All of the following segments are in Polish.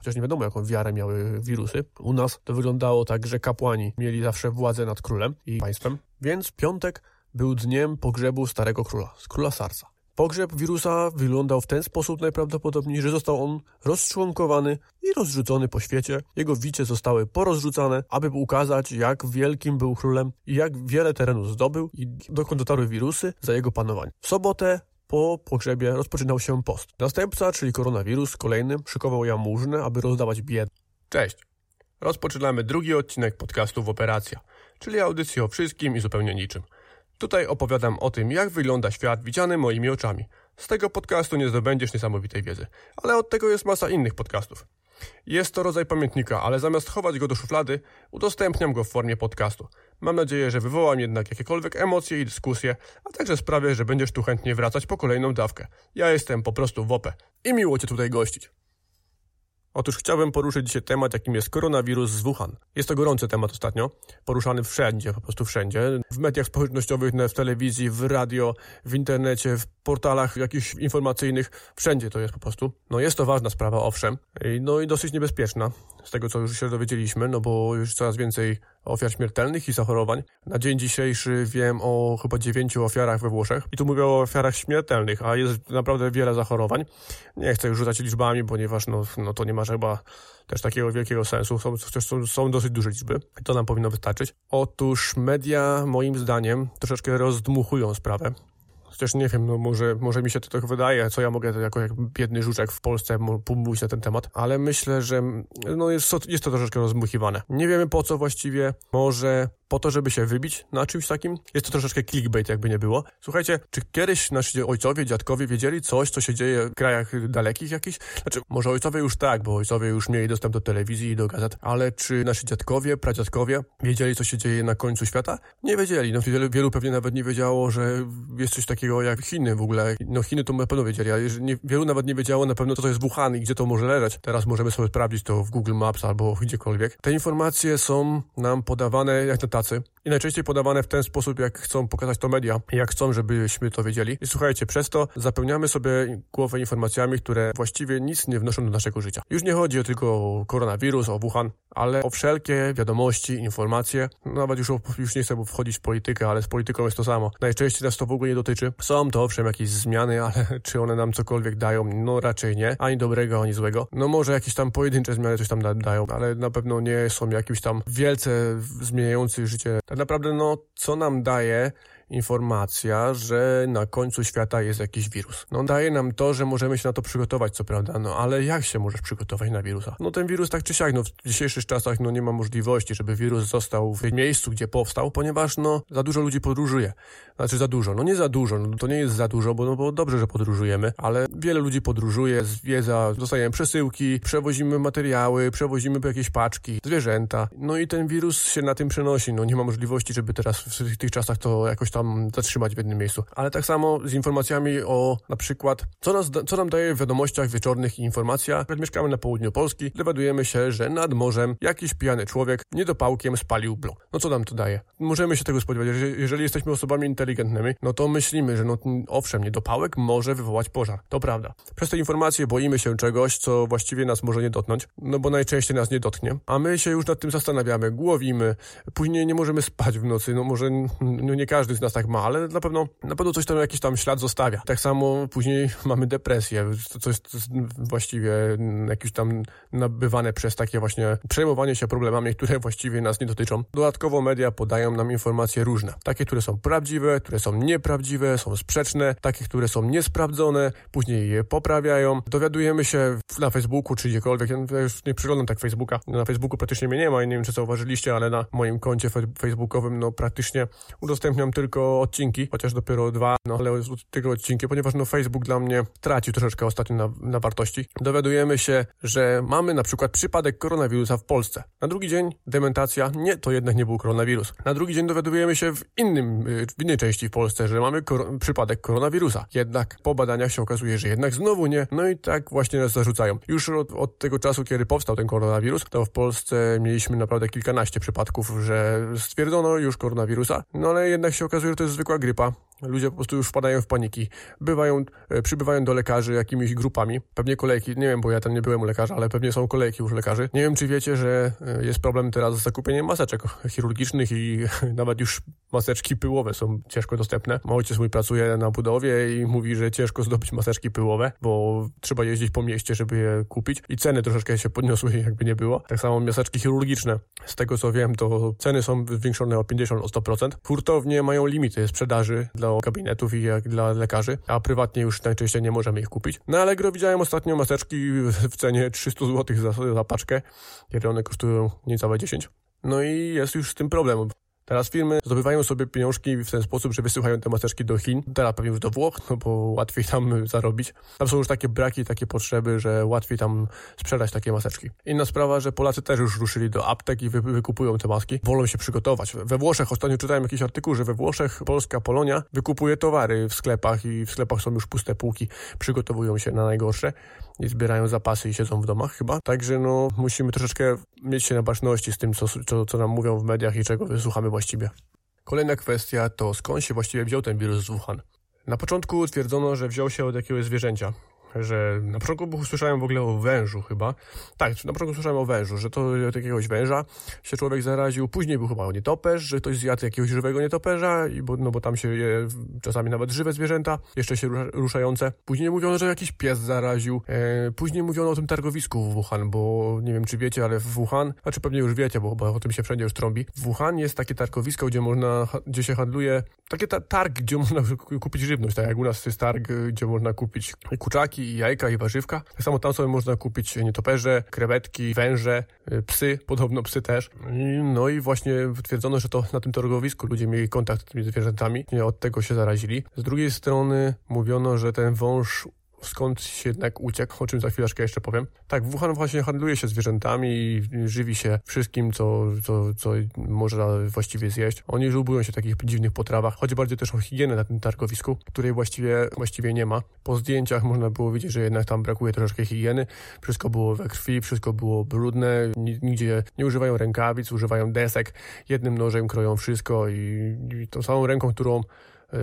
chociaż nie wiadomo, jaką wiarę miały wirusy. U nas to wyglądało tak, że kapłani mieli zawsze władzę nad królem i państwem, więc piątek był dniem pogrzebu starego króla, z króla Sarsa. Pogrzeb wirusa wyglądał w ten sposób najprawdopodobniej, że został on rozczłonkowany i rozrzucony po świecie. Jego wicie zostały porozrzucane, aby ukazać, jak wielkim był królem i jak wiele terenu zdobył i dokąd dotarły wirusy za jego panowanie. W sobotę po pogrzebie rozpoczynał się post. Następca, czyli koronawirus, kolejnym szykował jałmużnę, aby rozdawać biedę. Cześć! Rozpoczynamy drugi odcinek podcastu w Operacja, czyli audycji o wszystkim i zupełnie niczym. Tutaj opowiadam o tym, jak wygląda świat widziany moimi oczami. Z tego podcastu nie zdobędziesz niesamowitej wiedzy, ale od tego jest masa innych podcastów. Jest to rodzaj pamiętnika, ale zamiast chować go do szuflady, udostępniam go w formie podcastu. Mam nadzieję, że wywołam jednak jakiekolwiek emocje i dyskusje, a także sprawię, że będziesz tu chętnie wracać po kolejną dawkę. Ja jestem po prostu WOPE i miło Cię tutaj gościć. Otóż chciałbym poruszyć dzisiaj temat, jakim jest koronawirus z Wuhan. Jest to gorący temat ostatnio, poruszany wszędzie, po prostu wszędzie. W mediach społecznościowych, w telewizji, w radio, w internecie, w portalach jakichś informacyjnych, wszędzie to jest po prostu. No jest to ważna sprawa, owszem, no i dosyć niebezpieczna, z tego co już się dowiedzieliśmy, no bo już coraz więcej ofiar śmiertelnych i zachorowań. Na dzień dzisiejszy wiem o chyba dziewięciu ofiarach we Włoszech i tu mówię o ofiarach śmiertelnych, a jest naprawdę wiele zachorowań. Nie chcę już rzucać liczbami, ponieważ no, no to nie ma chyba też takiego wielkiego sensu, są, są, są dosyć duże liczby, to nam powinno wystarczyć. Otóż media moim zdaniem troszeczkę rozdmuchują sprawę. Chociaż nie wiem, no może, może mi się to tak wydaje, co ja mogę jako jak biedny żuczek w Polsce mówić na ten temat, ale myślę, że no jest, jest to troszeczkę rozmuchiwane. Nie wiemy po co właściwie, może po to, żeby się wybić na czymś takim. Jest to troszeczkę clickbait, jakby nie było. Słuchajcie, czy kiedyś nasi ojcowie, dziadkowie wiedzieli coś, co się dzieje w krajach dalekich jakichś? Znaczy, może ojcowie już tak, bo ojcowie już mieli dostęp do telewizji i do gazet, ale czy nasi dziadkowie, pradziadkowie wiedzieli, co się dzieje na końcu świata? Nie wiedzieli. No, wielu, wielu pewnie nawet nie wiedziało, że jest coś takiego jak Chiny w ogóle. No Chiny to na pewno wiedzieli, ale nie, wielu nawet nie wiedziało na pewno, co to jest Wuhan i gdzie to może leżeć. Teraz możemy sobie sprawdzić to w Google Maps albo gdziekolwiek. Te informacje są nam podawane jak na tacy i najczęściej podawane w ten sposób, jak chcą pokazać to media, jak chcą, żebyśmy to wiedzieli. I słuchajcie, przez to zapełniamy sobie głowę informacjami, które właściwie nic nie wnoszą do naszego życia. Już nie chodzi tylko o koronawirus, o Wuhan, ale o wszelkie wiadomości, informacje. Nawet już, już nie chcę wchodzić w politykę, ale z polityką jest to samo. Najczęściej nas to w ogóle nie dotyczy. Są to owszem jakieś zmiany, ale czy one nam cokolwiek dają? No raczej nie. Ani dobrego, ani złego. No może jakieś tam pojedyncze zmiany coś tam dają, ale na pewno nie są jakimś tam wielce zmieniający życie. Tak naprawdę, no, co nam daje informacja, że na końcu świata jest jakiś wirus. No daje nam to, że możemy się na to przygotować, co prawda, no ale jak się możesz przygotować na wirusa? No ten wirus tak czy siak, no w dzisiejszych czasach no nie ma możliwości, żeby wirus został w miejscu, gdzie powstał, ponieważ no za dużo ludzi podróżuje. Znaczy za dużo, no nie za dużo, no to nie jest za dużo, bo, no, bo dobrze, że podróżujemy, ale wiele ludzi podróżuje, zwiedza, dostajemy przesyłki, przewozimy materiały, przewozimy jakieś paczki, zwierzęta, no i ten wirus się na tym przenosi, no nie ma możliwości, żeby teraz w tych czasach to jakoś tam tam zatrzymać w jednym miejscu. Ale tak samo z informacjami o na przykład, co, nas, co nam daje w wiadomościach wieczornych informacja, jak mieszkamy na południu Polski, dowiadujemy się, że nad morzem jakiś pijany człowiek niedopałkiem spalił blok. No co nam to daje? Możemy się tego spodziewać. Jeżeli jesteśmy osobami inteligentnymi, no to myślimy, że no owszem, niedopałek może wywołać pożar. To prawda. Przez te informacje boimy się czegoś, co właściwie nas może nie dotknąć, no bo najczęściej nas nie dotknie, a my się już nad tym zastanawiamy, głowimy, później nie możemy spać w nocy, no może no nie każdy z nas nas tak ma, ale na pewno, na pewno coś tam, jakiś tam ślad zostawia. Tak samo później mamy depresję, co jest właściwie jakieś tam nabywane przez takie właśnie przejmowanie się problemami, które właściwie nas nie dotyczą. Dodatkowo media podają nam informacje różne. Takie, które są prawdziwe, które są nieprawdziwe, są sprzeczne, takie, które są niesprawdzone, później je poprawiają. Dowiadujemy się na Facebooku czy gdziekolwiek, ja już nie przyglądam tak Facebooka, na Facebooku praktycznie mnie nie ma i nie wiem, czy zauważyliście, ale na moim koncie facebookowym no praktycznie udostępniam tylko tylko odcinki, chociaż dopiero dwa, no ale tylko odcinki, ponieważ no Facebook dla mnie tracił troszeczkę ostatnio na, na wartości. Dowiadujemy się, że mamy na przykład przypadek koronawirusa w Polsce. Na drugi dzień dementacja, nie, to jednak nie był koronawirus. Na drugi dzień dowiadujemy się w innym, y, w innej części w Polsce, że mamy kor przypadek koronawirusa. Jednak po badaniach się okazuje, że jednak znowu nie. No i tak właśnie nas zarzucają. Już od, od tego czasu, kiedy powstał ten koronawirus, to w Polsce mieliśmy naprawdę kilkanaście przypadków, że stwierdzono już koronawirusa. No ale jednak się okazuje, że to jest zwykła grypa, Ludzie po prostu już wpadają w paniki. Bywają, e, przybywają do lekarzy jakimiś grupami. Pewnie kolejki, nie wiem, bo ja tam nie byłem u lekarza, ale pewnie są kolejki już lekarzy. Nie wiem, czy wiecie, że e, jest problem teraz z zakupieniem maseczek chirurgicznych i nawet już maseczki pyłowe są ciężko dostępne. Ojciec mój pracuje na budowie i mówi, że ciężko zdobyć maseczki pyłowe, bo trzeba jeździć po mieście, żeby je kupić i ceny troszeczkę się podniosły, jakby nie było. Tak samo maseczki chirurgiczne. Z tego co wiem, to ceny są zwiększone o 50, o 100%. Hurtownie mają limity sprzedaży dla gabinetów i jak dla lekarzy, a prywatnie już najczęściej nie możemy ich kupić. Na Allegro widziałem ostatnio maseczki w cenie 300 zł za, za paczkę, kiedy one kosztują niecałe 10. No i jest już z tym problem. Teraz firmy zdobywają sobie pieniążki w ten sposób, że wysyłają te maseczki do Chin, teraz pewnie już do Włoch, no bo łatwiej tam zarobić. Tam są już takie braki, takie potrzeby, że łatwiej tam sprzedać takie maseczki. Inna sprawa, że Polacy też już ruszyli do aptek i wy wykupują te maski. Wolą się przygotować. We Włoszech, ostatnio czytałem jakiś artykuł, że we Włoszech polska Polonia wykupuje towary w sklepach i w sklepach są już puste półki, przygotowują się na najgorsze i zbierają zapasy i siedzą w domach chyba. Także no musimy troszeczkę mieć się na baczności z tym, co, co, co nam mówią w mediach i czego wysłuchamy właściwie. Kolejna kwestia to skąd się właściwie wziął ten wirus z Wuhan. Na początku twierdzono, że wziął się od jakiegoś zwierzęcia, że na początku słyszałem w ogóle o wężu chyba. Tak, na początku słyszałem o wężu, że to od jakiegoś węża się człowiek zaraził. Później był chyba nietoperz, że ktoś zjadł jakiegoś żywego nietoperza, i bo, no bo tam się je czasami nawet żywe zwierzęta, jeszcze się ruszające. Później mówiono, że jakiś pies zaraził. E, później mówiono o tym targowisku w Wuhan, bo nie wiem czy wiecie, ale w Wuhan, znaczy pewnie już wiecie, bo, bo o tym się wszędzie już trąbi. W Wuhan jest takie targowisko, gdzie można, gdzie się handluje, takie ta, targ, gdzie można kupić żywność, tak jak u nas jest targ, gdzie można kupić i jajka i warzywka. Tak samo tam sobie można kupić nietoperze, krewetki, węże, y, psy, podobno psy też. No i właśnie twierdzono, że to na tym targowisku ludzie mieli kontakt z tymi zwierzętami i od tego się zarazili. Z drugiej strony mówiono, że ten wąż skąd się jednak uciekł, o czym za chwileczkę jeszcze powiem. Tak, Wuhan właśnie handluje się zwierzętami i żywi się wszystkim, co, co, co można właściwie zjeść. Oni lubują się w takich dziwnych potrawach. Chodzi bardziej też o higienę na tym targowisku, której właściwie, właściwie nie ma. Po zdjęciach można było widzieć, że jednak tam brakuje troszeczkę higieny. Wszystko było we krwi, wszystko było brudne, nigdzie nie używają rękawic, używają desek. Jednym nożem kroją wszystko i, i tą samą ręką, którą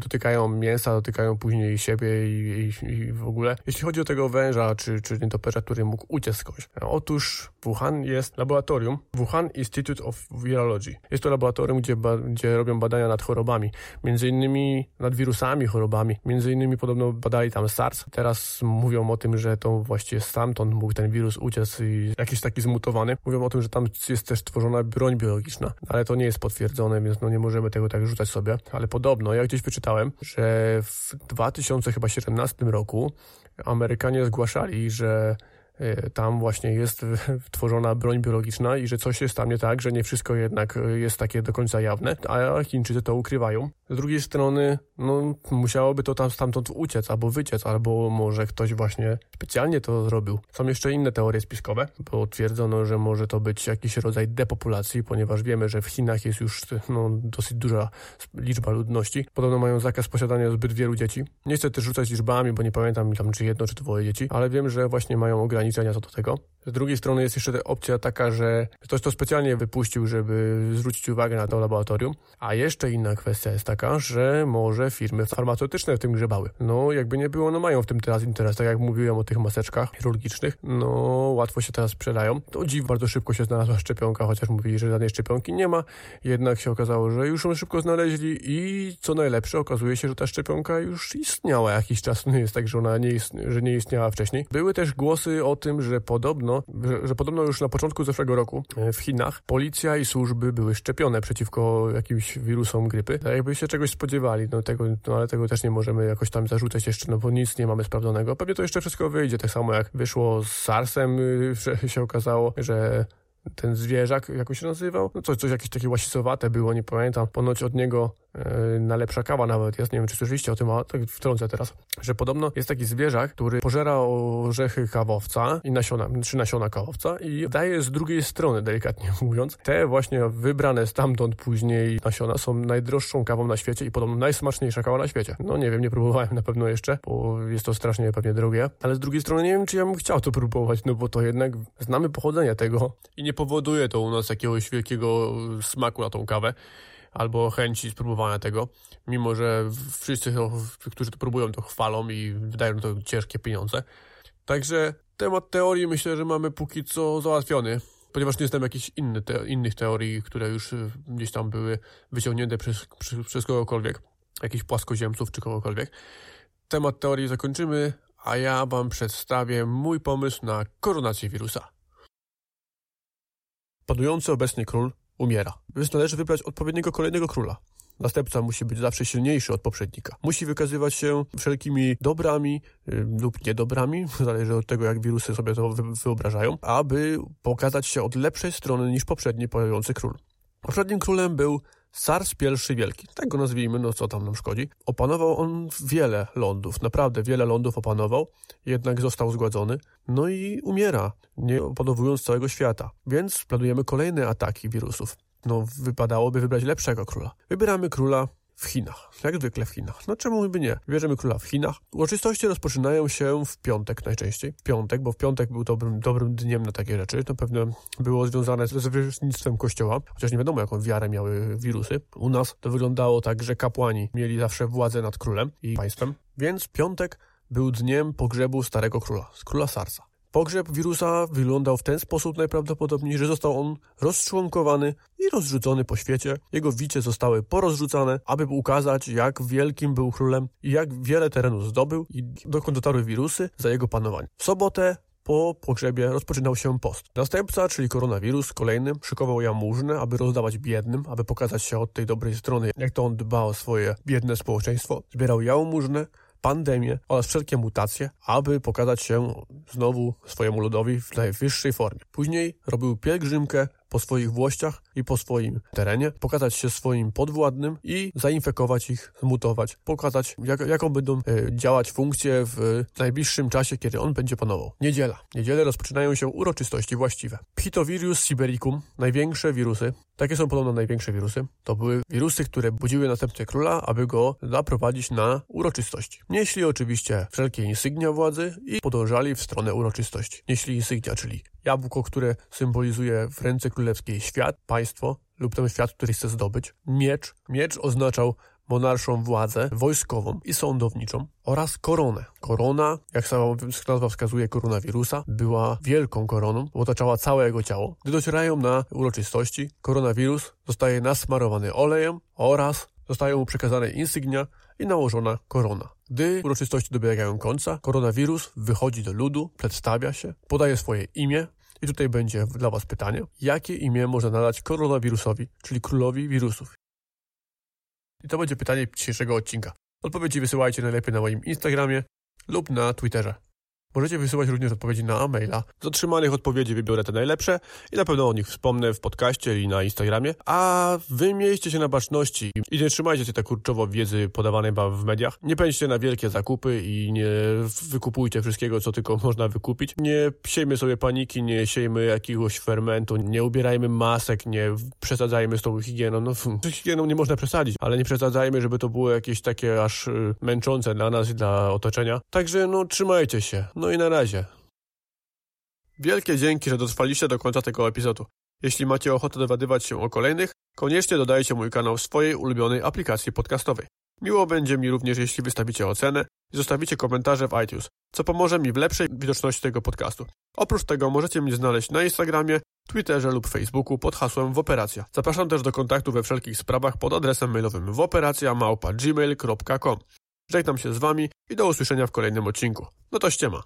dotykają mięsa, dotykają później siebie i, i, i, w ogóle. Jeśli chodzi o tego węża czy, czy nietoperza, który mógł uciec skądś. Otóż Wuhan jest laboratorium, Wuhan Institute of Virology. Jest to laboratorium, gdzie, ba, gdzie robią badania nad chorobami, między innymi nad wirusami, chorobami. Między innymi podobno badali tam SARS. Teraz mówią o tym, że to właściwie stamtąd mógł ten wirus uciec i jakiś taki zmutowany. Mówią o tym, że tam jest też tworzona broń biologiczna, ale to nie jest potwierdzone, więc no nie możemy tego tak rzucać sobie. Ale podobno, ja gdzieś wyczytałem, że w 2017 roku Amerykanie zgłaszali, że tam właśnie jest tworzona broń biologiczna i że coś jest tam nie tak, że nie wszystko jednak jest takie do końca jawne, a Chińczycy to ukrywają. Z drugiej strony, no, musiałoby to tam stamtąd uciec, albo wyciec, albo może ktoś właśnie specjalnie to zrobił. Są jeszcze inne teorie spiskowe, bo twierdzono, że może to być jakiś rodzaj depopulacji, ponieważ wiemy, że w Chinach jest już no, dosyć duża liczba ludności. Podobno mają zakaz posiadania zbyt wielu dzieci. Nie chcę też rzucać liczbami, bo nie pamiętam tam czy jedno, czy dwoje dzieci, ale wiem, że właśnie mają ograniczenia co do tego. Z drugiej strony jest jeszcze opcja taka, że ktoś to specjalnie wypuścił, żeby zwrócić uwagę na to laboratorium. A jeszcze inna kwestia jest taka, że może firmy farmaceutyczne w tym grzebały. No, jakby nie było, no mają w tym teraz interes. Tak jak mówiłem o tych maseczkach chirurgicznych, no łatwo się teraz sprzedają. To dziw, bardzo szybko się znalazła szczepionka, chociaż mówili, że żadnej szczepionki nie ma. Jednak się okazało, że już ją szybko znaleźli i co najlepsze, okazuje się, że ta szczepionka już istniała jakiś czas. Nie jest tak, że ona nie, ist że nie istniała wcześniej. Były też głosy o tym, że podobno że, że, podobno już na początku zeszłego roku e, w Chinach policja i służby były szczepione przeciwko jakimś wirusom grypy. Tak jakby się czegoś spodziewali, no, tego, no ale tego też nie możemy jakoś tam zarzucać jeszcze, no bo nic nie mamy sprawdzonego. Pewnie to jeszcze wszystko wyjdzie, tak samo jak wyszło z SARS-em, y, że się okazało, że ten zwierzak, jak się nazywał? No coś, coś jakieś takie łasicowate było, nie pamiętam. Ponoć od niego e, na lepsza kawa nawet jest. Nie wiem, czy słyszeliście o tym, a tak wtrącę teraz. Że podobno jest taki zwierzak, który pożera orzechy kawowca i nasiona, czy nasiona kawowca i daje z drugiej strony, delikatnie mówiąc. Te właśnie wybrane stamtąd później nasiona są najdroższą kawą na świecie i podobno najsmaczniejsza kawa na świecie. No nie wiem, nie próbowałem na pewno jeszcze, bo jest to strasznie pewnie drogie. Ale z drugiej strony nie wiem, czy ja bym chciał to próbować, no bo to jednak znamy pochodzenie tego i nie powoduje to u nas jakiegoś wielkiego smaku na tą kawę. Albo chęci spróbowania tego, mimo że wszyscy, którzy to próbują, to chwalą i wydają to ciężkie pieniądze. Także temat teorii myślę, że mamy póki co załatwiony, ponieważ nie znam jakichś inny te, innych teorii, które już y, gdzieś tam były wyciągnięte przez, przez, kogokolwiek, jakichś płaskoziemców czy kogokolwiek. Temat teorii zakończymy, a ja Wam przedstawię mój pomysł na koronację wirusa. Panujący obecnie król umiera, więc należy wybrać odpowiedniego kolejnego króla. Następca musi być zawsze silniejszy od poprzednika. Musi wykazywać się wszelkimi dobrami y, lub niedobrami, zależy od tego, jak wirusy sobie to wyobrażają, aby pokazać się od lepszej strony niż poprzedni panujący król. Poprzednim królem był Sars I Wielki, tak go nazwijmy, no co tam nam szkodzi. Opanował on wiele lądów, naprawdę wiele lądów opanował, jednak został zgładzony, no i umiera, nie opanowując całego świata. Więc planujemy kolejne ataki wirusów. No, wypadałoby wybrać lepszego króla. Wybieramy króla w Chinach. Jak zwykle w Chinach. No czemu by nie? Bierzemy króla w Chinach. Uroczystości rozpoczynają się w piątek najczęściej. Piątek, bo w piątek był dobrym, dobrym dniem na takie rzeczy. To pewnie było związane z zwierzchnictwem kościoła, chociaż nie wiadomo jaką wiarę miały wirusy. U nas to wyglądało tak, że kapłani mieli zawsze władzę nad królem i państwem. Więc piątek był dniem pogrzebu starego króla, króla Sarsa. Pogrzeb wirusa wyglądał w ten sposób najprawdopodobniej, że został on rozczłonkowany i rozrzucony po świecie. Jego wicie zostały porozrzucane, aby ukazać, jak wielkim był królem i jak wiele terenu zdobył i dokąd dotarły wirusy za jego panowanie. W sobotę po pogrzebie rozpoczynał się post. Następca, czyli koronawirus, kolejny, szykował jałmużnę, aby rozdawać biednym, aby pokazać się od tej dobrej strony, jak to on dba o swoje biedne społeczeństwo. Zbierał jałmużnę, pandemię oraz wszelkie mutacje, aby pokazać się znowu swojemu ludowi w najwyższej formie. Później robił pielgrzymkę po swoich włościach i po swoim terenie, pokazać się swoim podwładnym i zainfekować ich, zmutować, pokazać jak, jaką będą e, działać funkcje w najbliższym czasie, kiedy on będzie panował. Niedziela. Niedzielę rozpoczynają się uroczystości właściwe. Pitovirus sibericum, największe wirusy, takie są podobno największe wirusy, to były wirusy, które budziły następcę króla, aby go zaprowadzić na uroczystości. Nieśli oczywiście wszelkie insygnia władzy i podążali w stronę uroczystości. Nieśli insygnia, czyli jabłko, które symbolizuje w ręce królewskiej świat, państwo lub ten świat, który chce zdobyć. Miecz. Miecz oznaczał monarszą władzę wojskową i sądowniczą oraz koronę. Korona, jak sama nazwa wskazuje, koronawirusa, była wielką koroną, otaczała całe jego ciało. Gdy docierają na uroczystości, koronawirus zostaje nasmarowany olejem oraz zostają mu przekazane insygnia i nałożona korona. Gdy uroczystości dobiegają końca, koronawirus wychodzi do ludu, przedstawia się, podaje swoje imię i tutaj będzie dla Was pytanie, jakie imię można nadać koronawirusowi, czyli królowi wirusów. I to będzie pytanie dzisiejszego odcinka. Odpowiedzi wysyłajcie najlepiej na moim Instagramie lub na Twitterze. Możecie wysyłać również odpowiedzi na maila. Z otrzymanych odpowiedzi wybiorę te najlepsze i na pewno o nich wspomnę w podcaście i na Instagramie. A wy miejcie się na baczności i nie trzymajcie się tak kurczowo wiedzy podawanej wam w mediach. Nie pędźcie na wielkie zakupy i nie wykupujcie wszystkiego, co tylko można wykupić. Nie siejmy sobie paniki, nie siejmy jakiegoś fermentu, nie ubierajmy masek, nie przesadzajmy z tą higieną. No, z higieną nie można przesadzić, ale nie przesadzajmy, żeby to było jakieś takie aż y, męczące dla nas i dla otoczenia. Także no trzymajcie się. No i na razie. Wielkie dzięki, że dotrwaliście do końca tego epizodu. Jeśli macie ochotę dowiadywać się o kolejnych, koniecznie dodajcie mój kanał w swojej ulubionej aplikacji podcastowej. Miło będzie mi również, jeśli wystawicie ocenę i zostawicie komentarze w iTunes, co pomoże mi w lepszej widoczności tego podcastu. Oprócz tego możecie mnie znaleźć na Instagramie, Twitterze lub Facebooku pod hasłem Woperacja. Zapraszam też do kontaktu we wszelkich sprawach pod adresem mailowym woperacja.gmail.com Żegnam się z Wami i do usłyszenia w kolejnym odcinku. No to ściema.